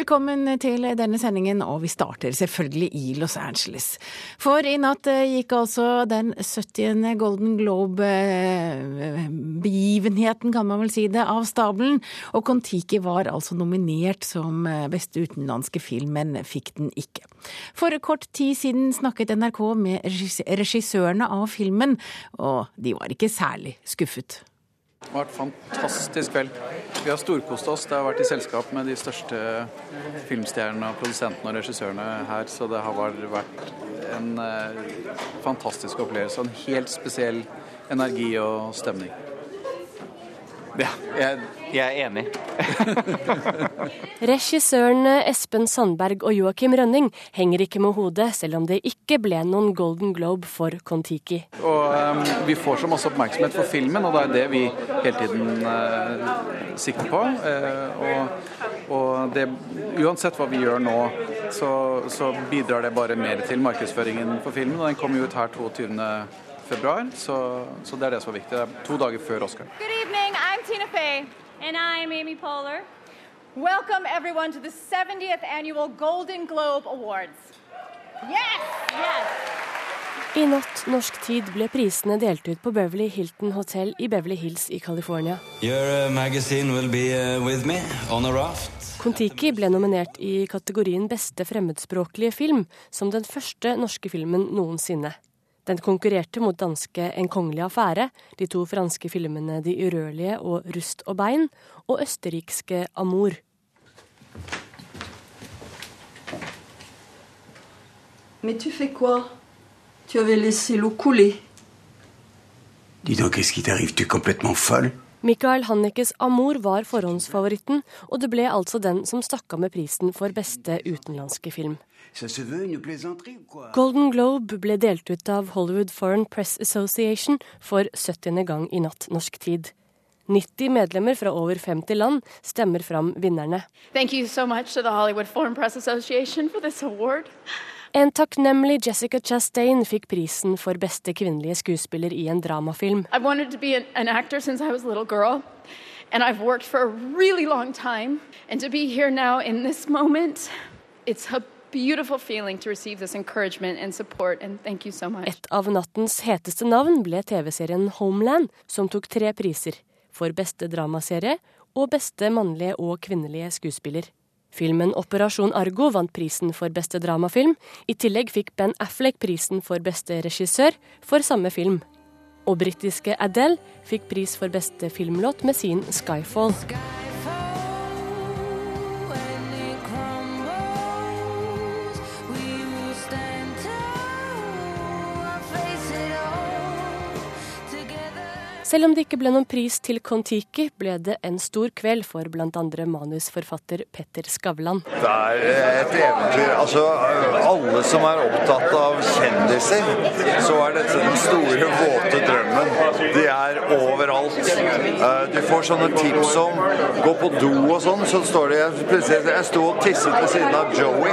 Velkommen til denne sendingen, og vi starter selvfølgelig i Los Angeles. For i natt eh, gikk altså den 70. Golden Globe-begivenheten, kan man vel si det, av stabelen. Og Kon-Tiki var altså nominert som eh, beste utenlandske film, men fikk den ikke. For kort tid siden snakket NRK med regissørene av filmen, og de var ikke særlig skuffet. Det har vært fantastisk kveld. Vi har storkost oss. Det har vært i selskap med de største filmstjernene, produsentene og regissørene her, så det har vært en eh, fantastisk opplevelse. En helt spesiell energi og stemning. Ja, jeg, jeg er enig. Regissørene Espen Sandberg og Joakim Rønning henger ikke med hodet, selv om det ikke ble noen Golden Globe for Kon-Tiki. Og um, Vi får så masse oppmerksomhet for filmen, og det er det vi hele tiden uh, sikter på. Uh, og, og det, uansett hva vi gjør nå, så, så, bidrar det bare mer til markedsføringen for filmen. og Den kommer jo ut her 22 februar, så, så, det er det som er viktig. Det er to dager før Oscar. Good evening, I'm Tina Fey. And I'm Amy Poehler. Welcome everyone to the 70th annual Golden Globe Awards. Yes! Yes! I natt norsk tid ble prisene delt ut på Beverly Hilton Hotel i Beverly Hills i California. Kon-Tiki ble nominert i kategorien beste fremmedspråklige film, som den første norske filmen noensinne. Den konkurrerte mot danske En kongelig affære, de to franske filmene De urørlige og Rust og bein, og østerrikske Amour. Mais tu fais quoi Tu avais laissé l'eau couler. Dis donc, qu'est-ce qui t'arrive Tu es complètement folle Michael Hannekes Amour var forhåndsfavoritten, og det ble altså den som stakk av med prisen for beste utenlandske film. Golden Globe ble delt ut av Hollywood Foreign Press Association for 70. gang i natt norsk tid. 90 medlemmer fra over 50 land stemmer fram vinnerne. Thank you so much to the Hollywood Foreign Press Association for this award. En takknemlig Jessica Chastain fikk prisen for beste kvinnelige skuespiller i en dramafilm. I've wanted to be an, an actor since I was a little girl, and I've worked for a really long time. And to be here now in this moment, it's a beautiful feeling to receive this encouragement and support, and thank you so much. Et av nattens heteste navn ble TV-serien Homeland, som tok tre priser. For beste dramaserie og beste mannlige og kvinnelige skuespiller. Filmen Operasjon Argo vant prisen for beste dramafilm. I tillegg fikk Ben Affleck prisen for beste regissør for samme film. Og britiske Adele fikk pris for beste filmlåt med sin Skyfall. Selv om det ikke ble noen pris til Kon-Tiki, ble det en stor kveld for bl.a. manusforfatter Petter Skavlan. Det er et eventyr. Altså, alle som er opptatt av kjendiser, så er dette den store, våte drømmen. De er overalt. Eh, du får sånne tips om gå på do og sånn, så står det Jeg, Jeg sto og tisset ved siden av Joey.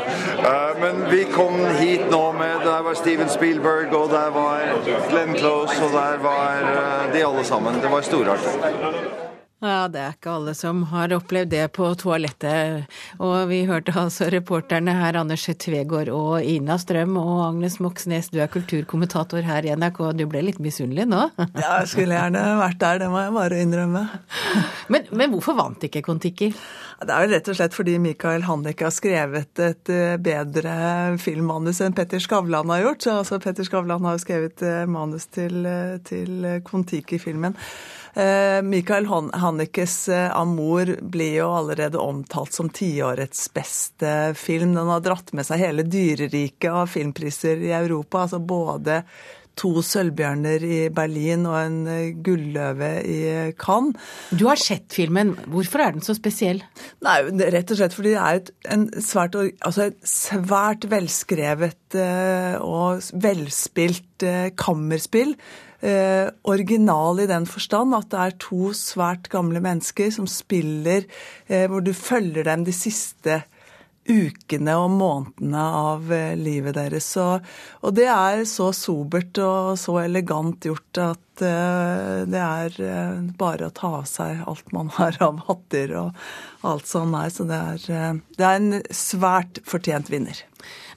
Eh, men vi kom hit nå med Der var Steven Spielberg, og der var Glenn Close og der var eh, de alle sammen. Det var storartet. Ja, det er ikke alle som har opplevd det på toalettet. Og vi hørte altså reporterne her, Anders Tvegård og Ina Strøm og Agnes Moxnes, du er kulturkommentator her i NRK. Du ble litt misunnelig nå? Ja, jeg skulle gjerne vært der, det må jeg bare innrømme. Men, men hvorfor vant ikke Kon-Tiki? Det er jo rett og slett fordi Mikael Hannek har skrevet et eh, bedre filmmanus enn Petter Skavlan har gjort. Så altså, Petter Skavlan har jo skrevet eh, manus til, eh, til Kon-Tiki-filmen. Michael Hanneckes Amor blir jo allerede omtalt som tiårets beste film. Den har dratt med seg hele dyreriket av filmpriser i Europa. altså både to sølvbjørner i Berlin og en eh, gulløve i Cannes. Du har sett filmen. Hvorfor er den så spesiell? Nei, Rett og slett fordi det er et, svært, altså et svært velskrevet eh, og velspilt eh, kammerspill. Eh, original i den forstand at det er to svært gamle mennesker som spiller, eh, hvor du følger dem de siste ukene og månedene av eh, livet deres. Og, og, det er så sobert og så elegant gjort at uh, det er uh, bare å ta av seg alt man har av hatter og alt sånn er. Så det er, uh, det er en svært fortjent vinner.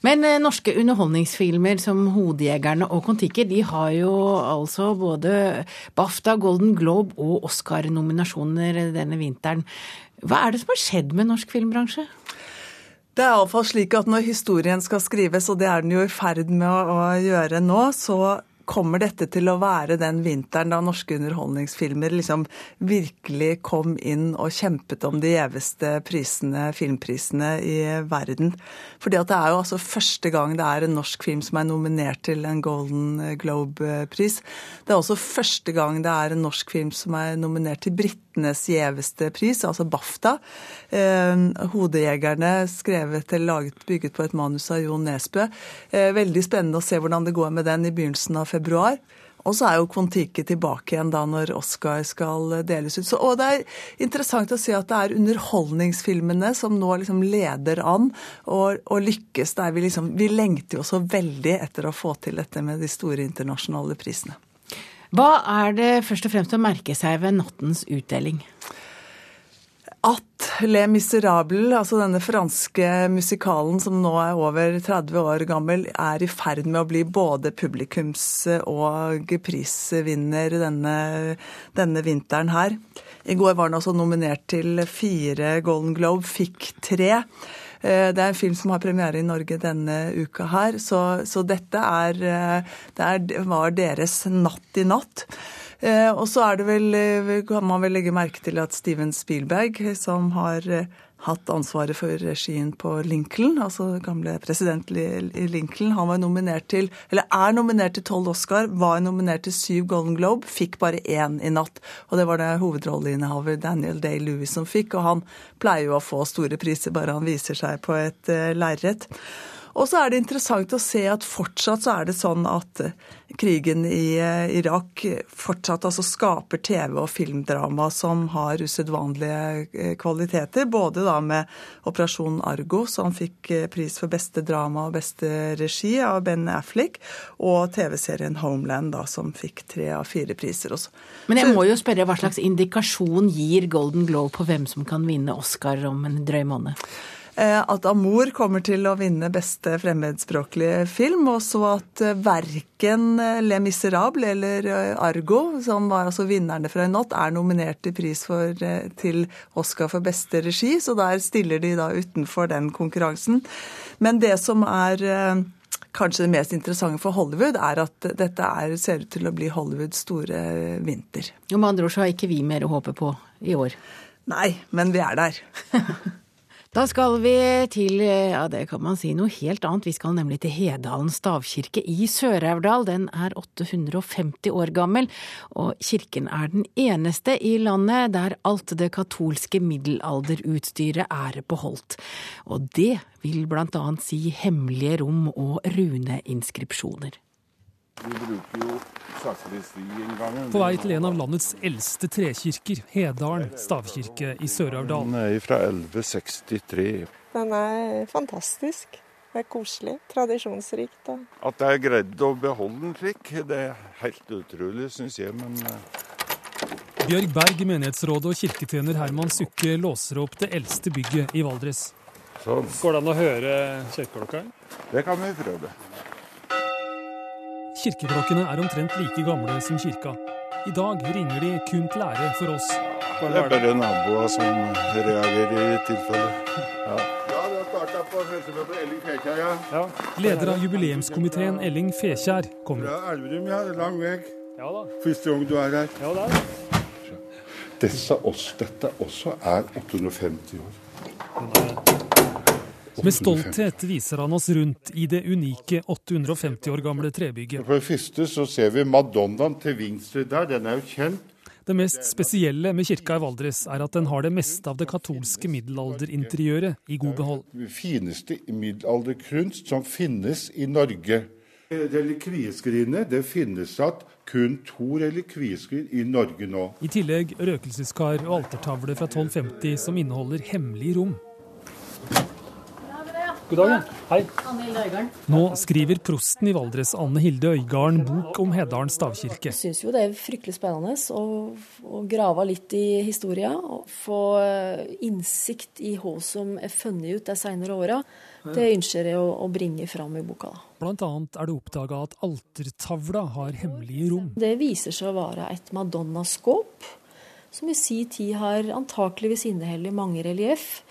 Men norske underholdningsfilmer som 'Hodejegerne' og 'Kon-Tiki' de har jo altså både BAFTA, Golden Globe og Oscar-nominasjoner denne vinteren. Hva er det som har skjedd med norsk filmbransje? Det er iallfall slik at når historien skal skrives, og det er den jo i ferd med å, gjøre nå, så kommer dette til å være den vinteren da norske underholdningsfilmer liksom virkelig kom inn og kjempet om de gjeveste prisene, filmprisene i verden. Fordi at det er jo altså første gang det er en norsk film som er nominert til en Golden Globe-pris. Det er også første gang det er en norsk film som er nominert til britenes gjeveste pris, altså BAFTA. Eh, 'Hodejegerne', skrevet eller laget, bygget på et manus av Jon Nesbø. Eh, veldig spennende å se hvordan det går med den i begynnelsen av februar. Og så er jo Kon-Tiki tilbake igjen da når Oscar skal deles ut. Så, og det er interessant å se at det er underholdningsfilmene som nå liksom leder an og, og lykkes. Der vi, liksom, vi lengter jo så veldig etter å få til dette med de store internasjonale prisene. Hva er det først og fremst å merke seg ved nattens utdeling? at Le Miserable, altså denne franske musikalen som nå er over 30 år gammel, er i ferd med å bli både publikums- og prisvinner denne, denne vinteren her. I går var den også nominert til fire Golden Globe, fikk tre. Eh, det er en film som har premiere i Norge denne uka her, så, så dette er, eh, det var deres natt i natt. Eh, og så er det vel, kan man vel legge merke til at Steven Spielberg, som har hatt ansvaret for regien på Lincoln, altså gamle president Lincoln. Han var nominert til, eller er nominert til tolv Oscar, var nominert til syv Golden Globe, fikk bare én i natt. Og det var det hovedrolleinnehaver Daniel Day-Lewis som fikk, og han pleier jo å få store priser bare han viser seg på et uh, lerret. Og så er det interessant å se at fortsatt så er det sånn at eh, krigen i eh, Irak fortsatt altså skaper TV- og filmdrama som har usedvanlige eh, kvaliteter. Både da med Operasjon Argo, som fikk pris for beste drama og beste regi av Ben Affleck, og TV-serien Homeland, da, som fikk tre av fire priser også. Men jeg må jo spørre, hva slags indikasjon gir Golden Globe på hvem som kan vinne Oscar om en drøy måned? Eh, at 'Amor' kommer til å vinne beste fremmedspråklige film, og så at eh, verken eh, Le Miserable eller Argo, som var altså vinnerne fra i natt, er nominert til pris for, til Oscar for beste regi, så der stiller de da utenfor den konkurransen. Men det som er kanskje det mest interessante for Hollywood, er at dette er, ser ut til å bli Hollywoods store vinter. Og med andre ord så har ikke vi mer å håpe på i år? Nei, men vi er der. Da skal vi til, ja det kan man si, noe helt annet. Vi skal nemlig til Hedalen stavkirke i Sør-Aurdal. Den er 850 år gammel, og kirken er den eneste i landet der alt det katolske middelalderutstyret er beholdt. Og det vil blant annet si hemmelige rom og runeinskripsjoner. Vi bruker jo sakristeinngangen. På vei til en av landets eldste trekirker, Hedalen stavkirke i Sør-Aurdal. Den er fra 1163. Den er fantastisk. Det er koselig. Tradisjonsrikt. At det er greid å beholde den slik, det er helt utrolig, syns jeg. Men eh, Bjørg Berg, menighetsrådet og kirketjener Herman Sukke låser opp det eldste bygget i Valdres. Sånn. Går det an å høre kirkeklokka? Det kan vi prøve. Kirkeklokkene er omtrent like gamle som kirka. I dag ringer de kun til ære for oss. Det er bare naboer som reagerer i tilfelle. Ja. Ja. Leder av jubileumskomiteen Elling Fekjær kommer. Fra Elverum, ja. Lang vei. Første gang du er her. Ja, det er. Dette, oss, dette også er 850 år. Med stolthet viser han oss rundt i det unike 850 år gamle trebygget. For det første så ser vi Madonnaen til venstre der, den er jo kjent. Det mest spesielle med kirka i Valdres er at den har det meste av det katolske middelalderinteriøret i god behold. Det fineste middelalderkunst som finnes i Norge. Relikvieskrinet, det finnes at kun to relikvieskrin i Norge nå. I tillegg røkelseskar og altertavle fra 1250 som inneholder hemmelige rom. God dag. Hei. Nå skriver prosten i Valdres, Anne Hilde Øygarden, bok om Hedalen stavkirke. Jeg syns jo det er fryktelig spennende å, å grave litt i historia. Og få eh, innsikt i hva som er funnet ut de senere åra. Det ønsker jeg å, å bringe fram i boka. da. Blant annet er det oppdaga at altertavla har hemmelige rom. Det viser seg å være et madonnaskåp, som i si tid har antakeligvis inneholdt mange relief,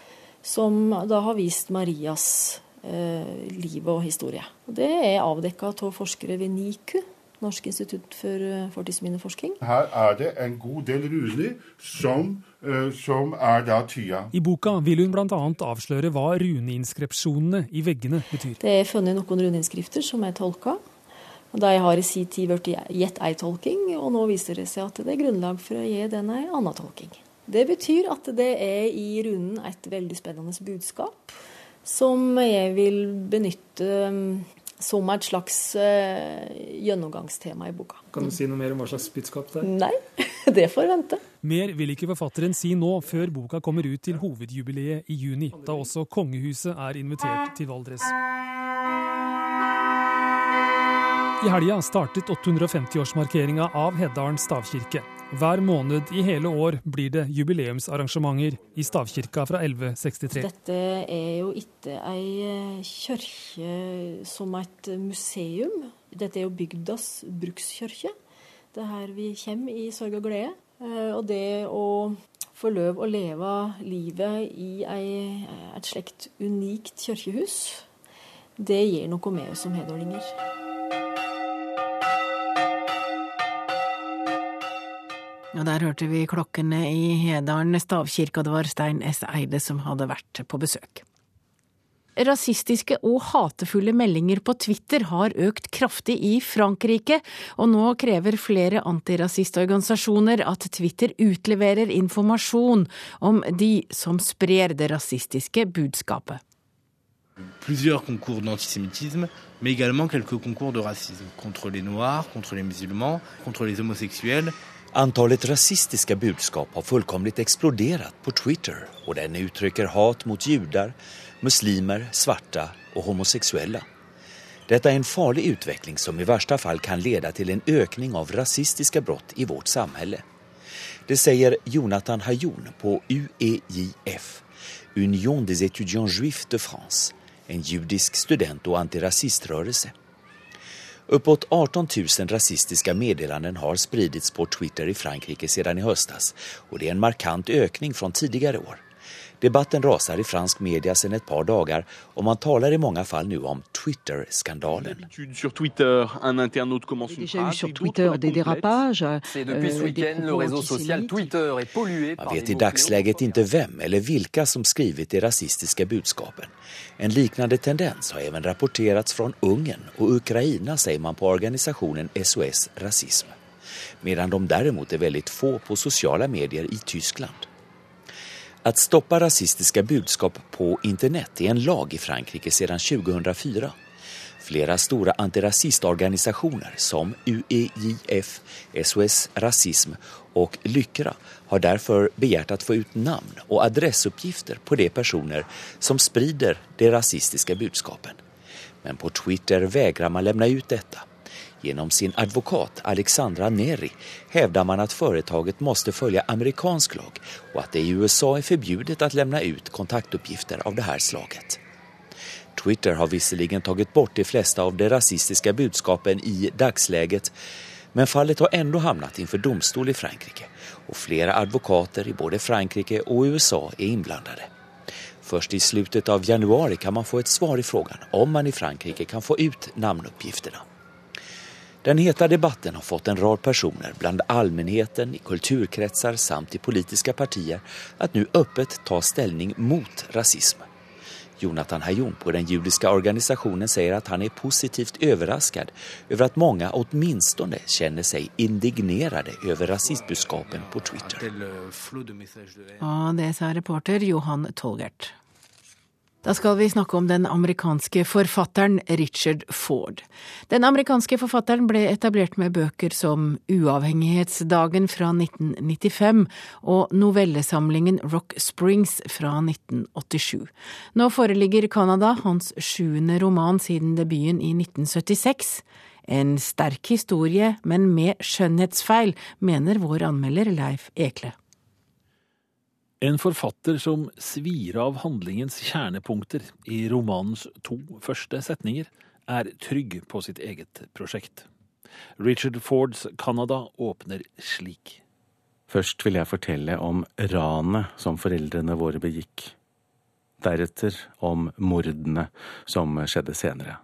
som da har vist Marias eh, liv og historie. Og det er avdekka av forskere ved NIKU, Norsk institutt for eh, fortidsminneforsking. Her er det en god del runer som, eh, som er da tya. I boka vil hun bl.a. avsløre hva runeinskripsjonene i veggene betyr. Det er funnet noen runeinnskrifter som er tolka. Da De har i sin tid blitt gitt ei tolking, og nå viser det seg at det er grunnlag for å gi den ei anna tolking. Det betyr at det er i runden et veldig spennende budskap, som jeg vil benytte um, som et slags uh, gjennomgangstema i boka. Kan du si noe mer om hva slags budskap det er? Nei, det får vente. Mer vil ikke forfatteren si nå, før boka kommer ut til hovedjubileet i juni, da også kongehuset er invitert til Valdres. I helga startet 850-årsmarkeringa av Heddalen stavkirke. Hver måned i hele år blir det jubileumsarrangementer i stavkirka fra 1163. Dette er jo ikke ei kirke som et museum. Dette er jo bygdas brukskirke. Det er her vi kommer i sorg og glede. Eh, Og det å få lov å leve livet i ei, et slikt unikt kirkehus, det gir noe med oss som hedålinger. Og der hørte vi klokkene i Hedalen stavkirke, og det var Stein S. Eide som hadde vært på besøk. Rasistiske og hatefulle meldinger på Twitter har økt kraftig i Frankrike, og nå krever flere antirasistorganisasjoner at Twitter utleverer informasjon om de som sprer det rasistiske budskapet. plusieurs concours d'antisémitisme, mais également quelques concours de racisme contre les Noirs, contre les musulmans, contre les homosexuels. Antalet rasistiske budskap har fullkomlig eksplodert på Twitter og den uttrykker hat mot jøder, muslimer, svarta og homoseksuelle. Dette er en farlig utvikling som i verste fall kan lede til en økning av rasistiske brott i vårt samfunn. Det sier Jonathan Hayoun på UEJF, Union des étudiants juifs de France, en judisk student og antirasiströrelse. Uppåt 18 000 rasistiska meddelanden har spridits på Twitter i Frankrike sedan i höstas och det är en markant ökning från tidigare år. Debatten rasar i fransk media sedan ett par dagar och man talar i många fall nu om Twitter-skandalen. Euh, des week-end, le propos réseau social antisémites. Twitter est pollué Man vet i dagsläget inte vem eller vilka som skrivit de rasistiska budskapen. En liknande tendens har även rapporterats från Ungern och Ukraina säger man på organisationen SOS Rasism. Medan de däremot är väldigt få på sociala medier i Tyskland. Att stoppa rasistiska budskap på internet är en lag i Frankrike sedan 2004. Flera stora antirasistorganisationer som UEJF, SOS Rasism och Lyckra har därför begärt att få ut namn och adressuppgifter på de personer som sprider de rasistiska budskapen. Men på Twitter vägrar man lämna ut detta. Genom sin advokat Alexandra Neri hävdar man att företaget måste följa amerikansk lag och att det i USA är förbjudet att lämna ut kontaktuppgifter av det här slaget. Twitter har visserligen tagit bort de flesta av de rasistiska budskapen i dagsläget men fallet har ändå hamnat inför domstol i Frankrike och flera advokater i både Frankrike och USA är inblandade. Først i slutet av januari kan man få et svar i frågan om man i Frankrike kan få ut namnuppgifterna. Den heta debatten har fått en rad personer bland allmänheten, i kulturkretsar samt i politiska partier att nu öppet ta ställning mot rasism. Jonathan Hajon på den judiska organisationen säger att han är positivt överraskad över att många åtminstone känner sig indignerade över rasistbudskapen på Twitter. Og det sa reporter Johan Tolgert. Da skal vi snakke om den amerikanske forfatteren Richard Ford. Den amerikanske forfatteren ble etablert med bøker som Uavhengighetsdagen fra 1995 og novellesamlingen Rock Springs fra 1987. Nå foreligger Canada hans sjuende roman siden debuten i 1976. En sterk historie, men med skjønnhetsfeil, mener vår anmelder Leif Ekle. En forfatter som svir av handlingens kjernepunkter i romanens to første setninger, er trygg på sitt eget prosjekt. Richard Fords Canada åpner slik. Først vil jeg fortelle om ranet som foreldrene våre begikk. Deretter om mordene som skjedde senere.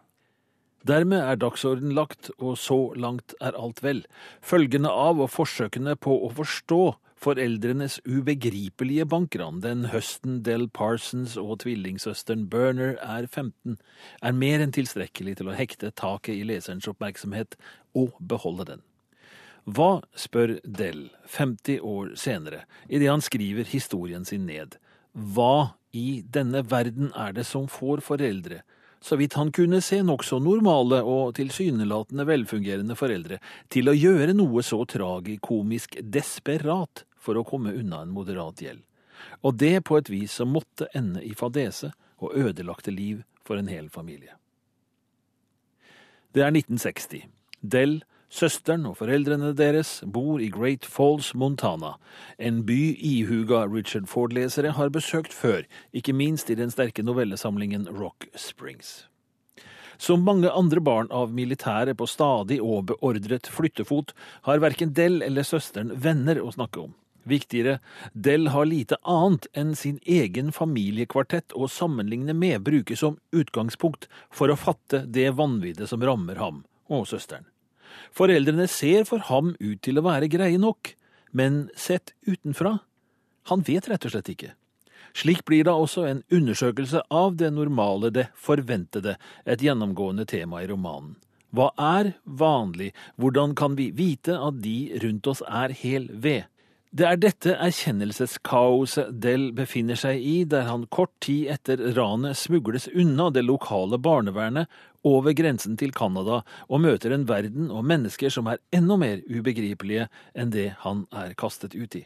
Dermed er dagsorden lagt, og så langt er alt vel. Følgene av og forsøkene på å forstå Foreldrenes ubegripelige bankran den høsten Del Parsons og tvillingsøsteren Burner er 15, er mer enn tilstrekkelig til å hekte taket i leserens oppmerksomhet og beholde den. Hva, spør Del 50 år senere, idet han skriver historien sin ned, hva i denne verden er det som får foreldre så vidt han kunne se nokså normale og tilsynelatende velfungerende foreldre, til å gjøre noe så tragikomisk desperat for å komme unna en moderat gjeld. Og det på et vis som måtte ende i fadese og ødelagte liv for en hel familie. Det er 1960. Del, søsteren og foreldrene deres bor i Great Falls, Montana, en by ihuga Richard Ford-lesere har besøkt før, ikke minst i den sterke novellesamlingen Rock Springs. Som mange andre barn av militære på stadig og beordret flyttefot, har verken Del eller søsteren venner å snakke om. Viktigere, Del har lite annet enn sin egen familiekvartett å sammenligne med, bruke som utgangspunkt for å fatte det vanviddet som rammer ham og søsteren. Foreldrene ser for ham ut til å være greie nok, men sett utenfra, han vet rett og slett ikke. Slik blir da også en undersøkelse av det normale, det forventede, et gjennomgående tema i romanen. Hva er vanlig, hvordan kan vi vite at de rundt oss er hel ved? Det er dette erkjennelseskaoset Del befinner seg i, der han kort tid etter ranet smugles unna det lokale barnevernet over grensen til Canada og møter en verden og mennesker som er enda mer ubegripelige enn det han er kastet ut i.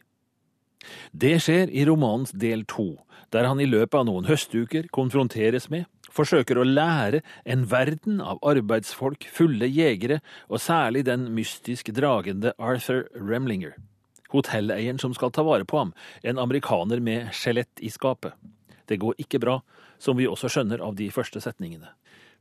Det skjer i romanens del to, der han i løpet av noen høstuker konfronteres med, forsøker å lære en verden av arbeidsfolk, fulle jegere og særlig den mystisk dragende Arthur Remlinger hotelleieren som skal ta vare på ham, en amerikaner med skjelett i skapet. Det går ikke bra, som vi også skjønner av de første setningene.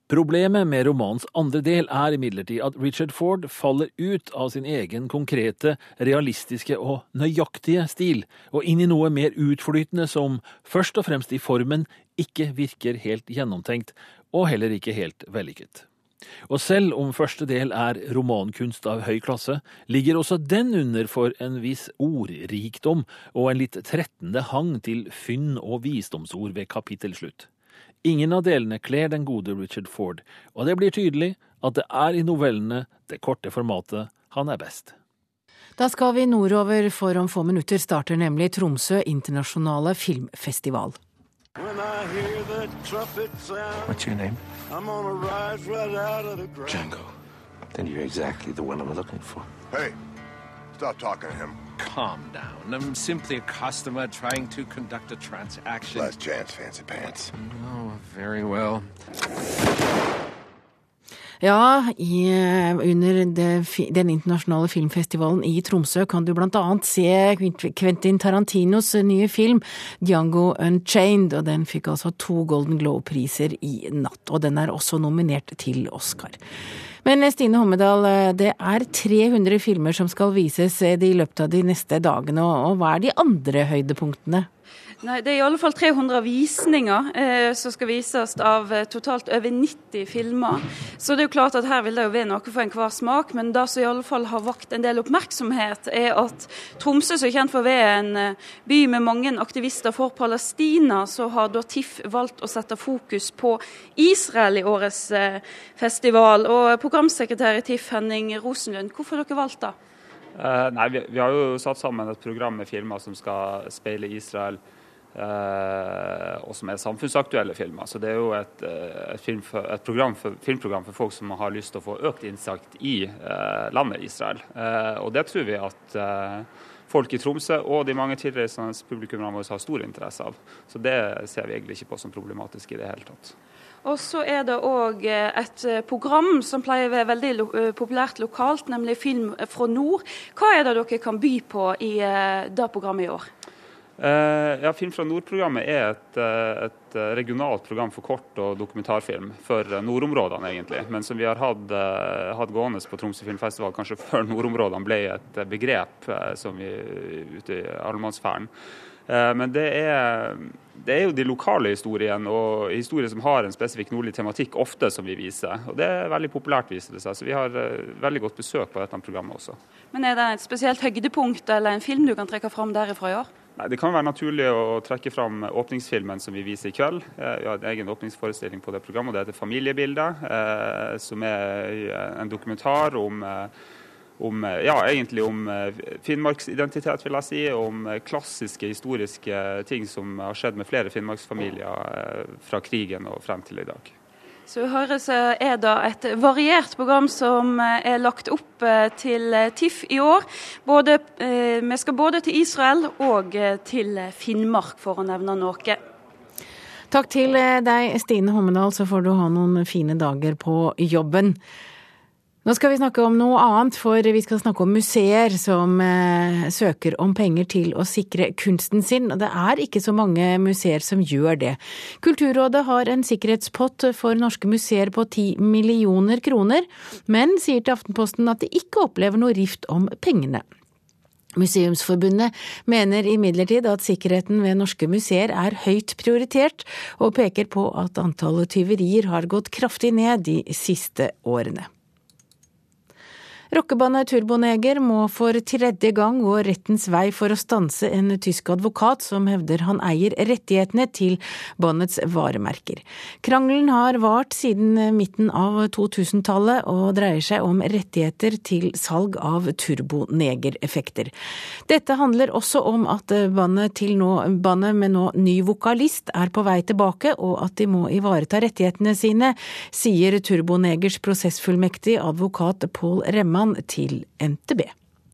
Problemet med romanens andre del er imidlertid at Richard Ford faller ut av sin egen konkrete, realistiske og nøyaktige stil, og inn i noe mer utflytende som først og fremst i formen ikke virker helt gjennomtenkt, og heller ikke helt vellykket. Og selv om første del er romankunst av høy klasse, ligger også den under for en viss ordrikdom og en litt trettende hang til fynn og visdomsord ved kapittelslutt. Ingen av delene kler den gode Richard Ford, og det blir tydelig at det er i novellene, det korte formatet, han er best. Da skal vi nordover, for om få minutter starter nemlig Tromsø internasjonale filmfestival. What's your name? I'm on a rise right out of the ground. Django. Then you're exactly the one I'm looking for. Hey, stop talking to him. Calm down. I'm simply a customer trying to conduct a transaction. Last chance, fancy pants. Oh, very well. Ja, i, under det, den internasjonale filmfestivalen i Tromsø kan du blant annet se Quentin Tarantinos nye film Django Unchained, og den fikk altså to Golden Globe-priser i natt. Og den er også nominert til Oscar. Men Stine Hommedal, det er 300 filmer som skal vises i løpet av de neste dagene, og hva er de andre høydepunktene? Nei, Det er i alle fall 300 visninger eh, som skal vises av eh, totalt over 90 filmer. Så det er jo klart at her vil det jo være noe for enhver smak. Men det som i alle fall har vakt en del oppmerksomhet, er at Tromsø, som er kjent for å være en eh, by med mange aktivister for Palestina, så har da TIFF valgt å sette fokus på Israel i årets eh, festival. Og programsekretær i TIFF, Henning Rosenlund, hvorfor har dere valgt det? Uh, nei, vi, vi, har jo satt sammen et program med filmer som skal speile Israel. Uh, og som er samfunnsaktuelle filmer. Så det er jo et, et, film for, et for, filmprogram for folk som har lyst til å få økt innsikt i eh, landet Israel. Eh, og det tror vi at eh, folk i Tromsø og de mange tilreisende publikummerne våre har stor interesse av. Så det ser vi egentlig ikke på som problematisk i det hele tatt. Og så er det òg eh, et eh, program som pleier å være veldig lo eh, populært lokalt, nemlig Film fra nord. Hva er det dere kan by på i det programmet i år? Uh, ja, Film fra nord-programmet er et, et, regionalt program for kort- og dokumentarfilm for nordområdene, egentlig. Men som vi har hatt, hatt gående på Tromsø filmfestival kanskje før nordområdene ble et begrep som vi ute i allemannsfæren. Eh, men det er, det er, jo de lokale historiene og historier som har en spesifikk nordlig tematikk, ofte som vi viser. Og Det er veldig populært, viser det seg. Så vi har eh, veldig godt besøk på dette programmet også. Men Er det et spesielt høydepunkt eller en film du kan trekke fram derifra i år? Nei, Det kan være naturlig å trekke fram åpningsfilmen som vi viser i kveld. Eh, vi har en egen åpningsforestilling på det programmet. Det heter 'Familiebildet', som er en dokumentar om om, eh, ja, egentlig om eh, finnmarksidentitet, vil jeg si. Om eh, klassiske historiske ting som har skjedd med flere finnmarksfamilier fra krigen og frem til i dag. Så så er det et variert program som er lagt opp til TIFF i år. Både, vi skal både til Israel og til Finnmark, for å nevne noe. Takk til deg, Stine Hommedal, så får du ha noen fine dager på jobben. Nå skal vi snakke om noe annet, for vi skal snakke om museer som eh, søker om penger til å sikre kunsten sin, og det er ikke så mange museer som gjør det. Kulturrådet har en sikkerhetspott for norske museer på ti millioner kroner, men sier til Aftenposten at de ikke opplever noe rift om pengene. Museumsforbundet mener imidlertid at sikkerheten ved norske museer er høyt prioritert, og peker på at antallet tyverier har gått kraftig ned de siste årene. Rockebandet Turboneger må for tredje gang gå rettens vei for å stanse en tysk advokat som hevder han eier rettighetene til bandets varemerker. Krangelen har vart siden midten av 2000-tallet og dreier seg om rettigheter til salg av turboneger-effekter. Dette handler også om at bandet, nå, bandet med nå ny vokalist er på vei tilbake, og at de må ivareta rettighetene sine, sier Turbonegers prosessfullmektig advokat Pål Remma Herman til NTB.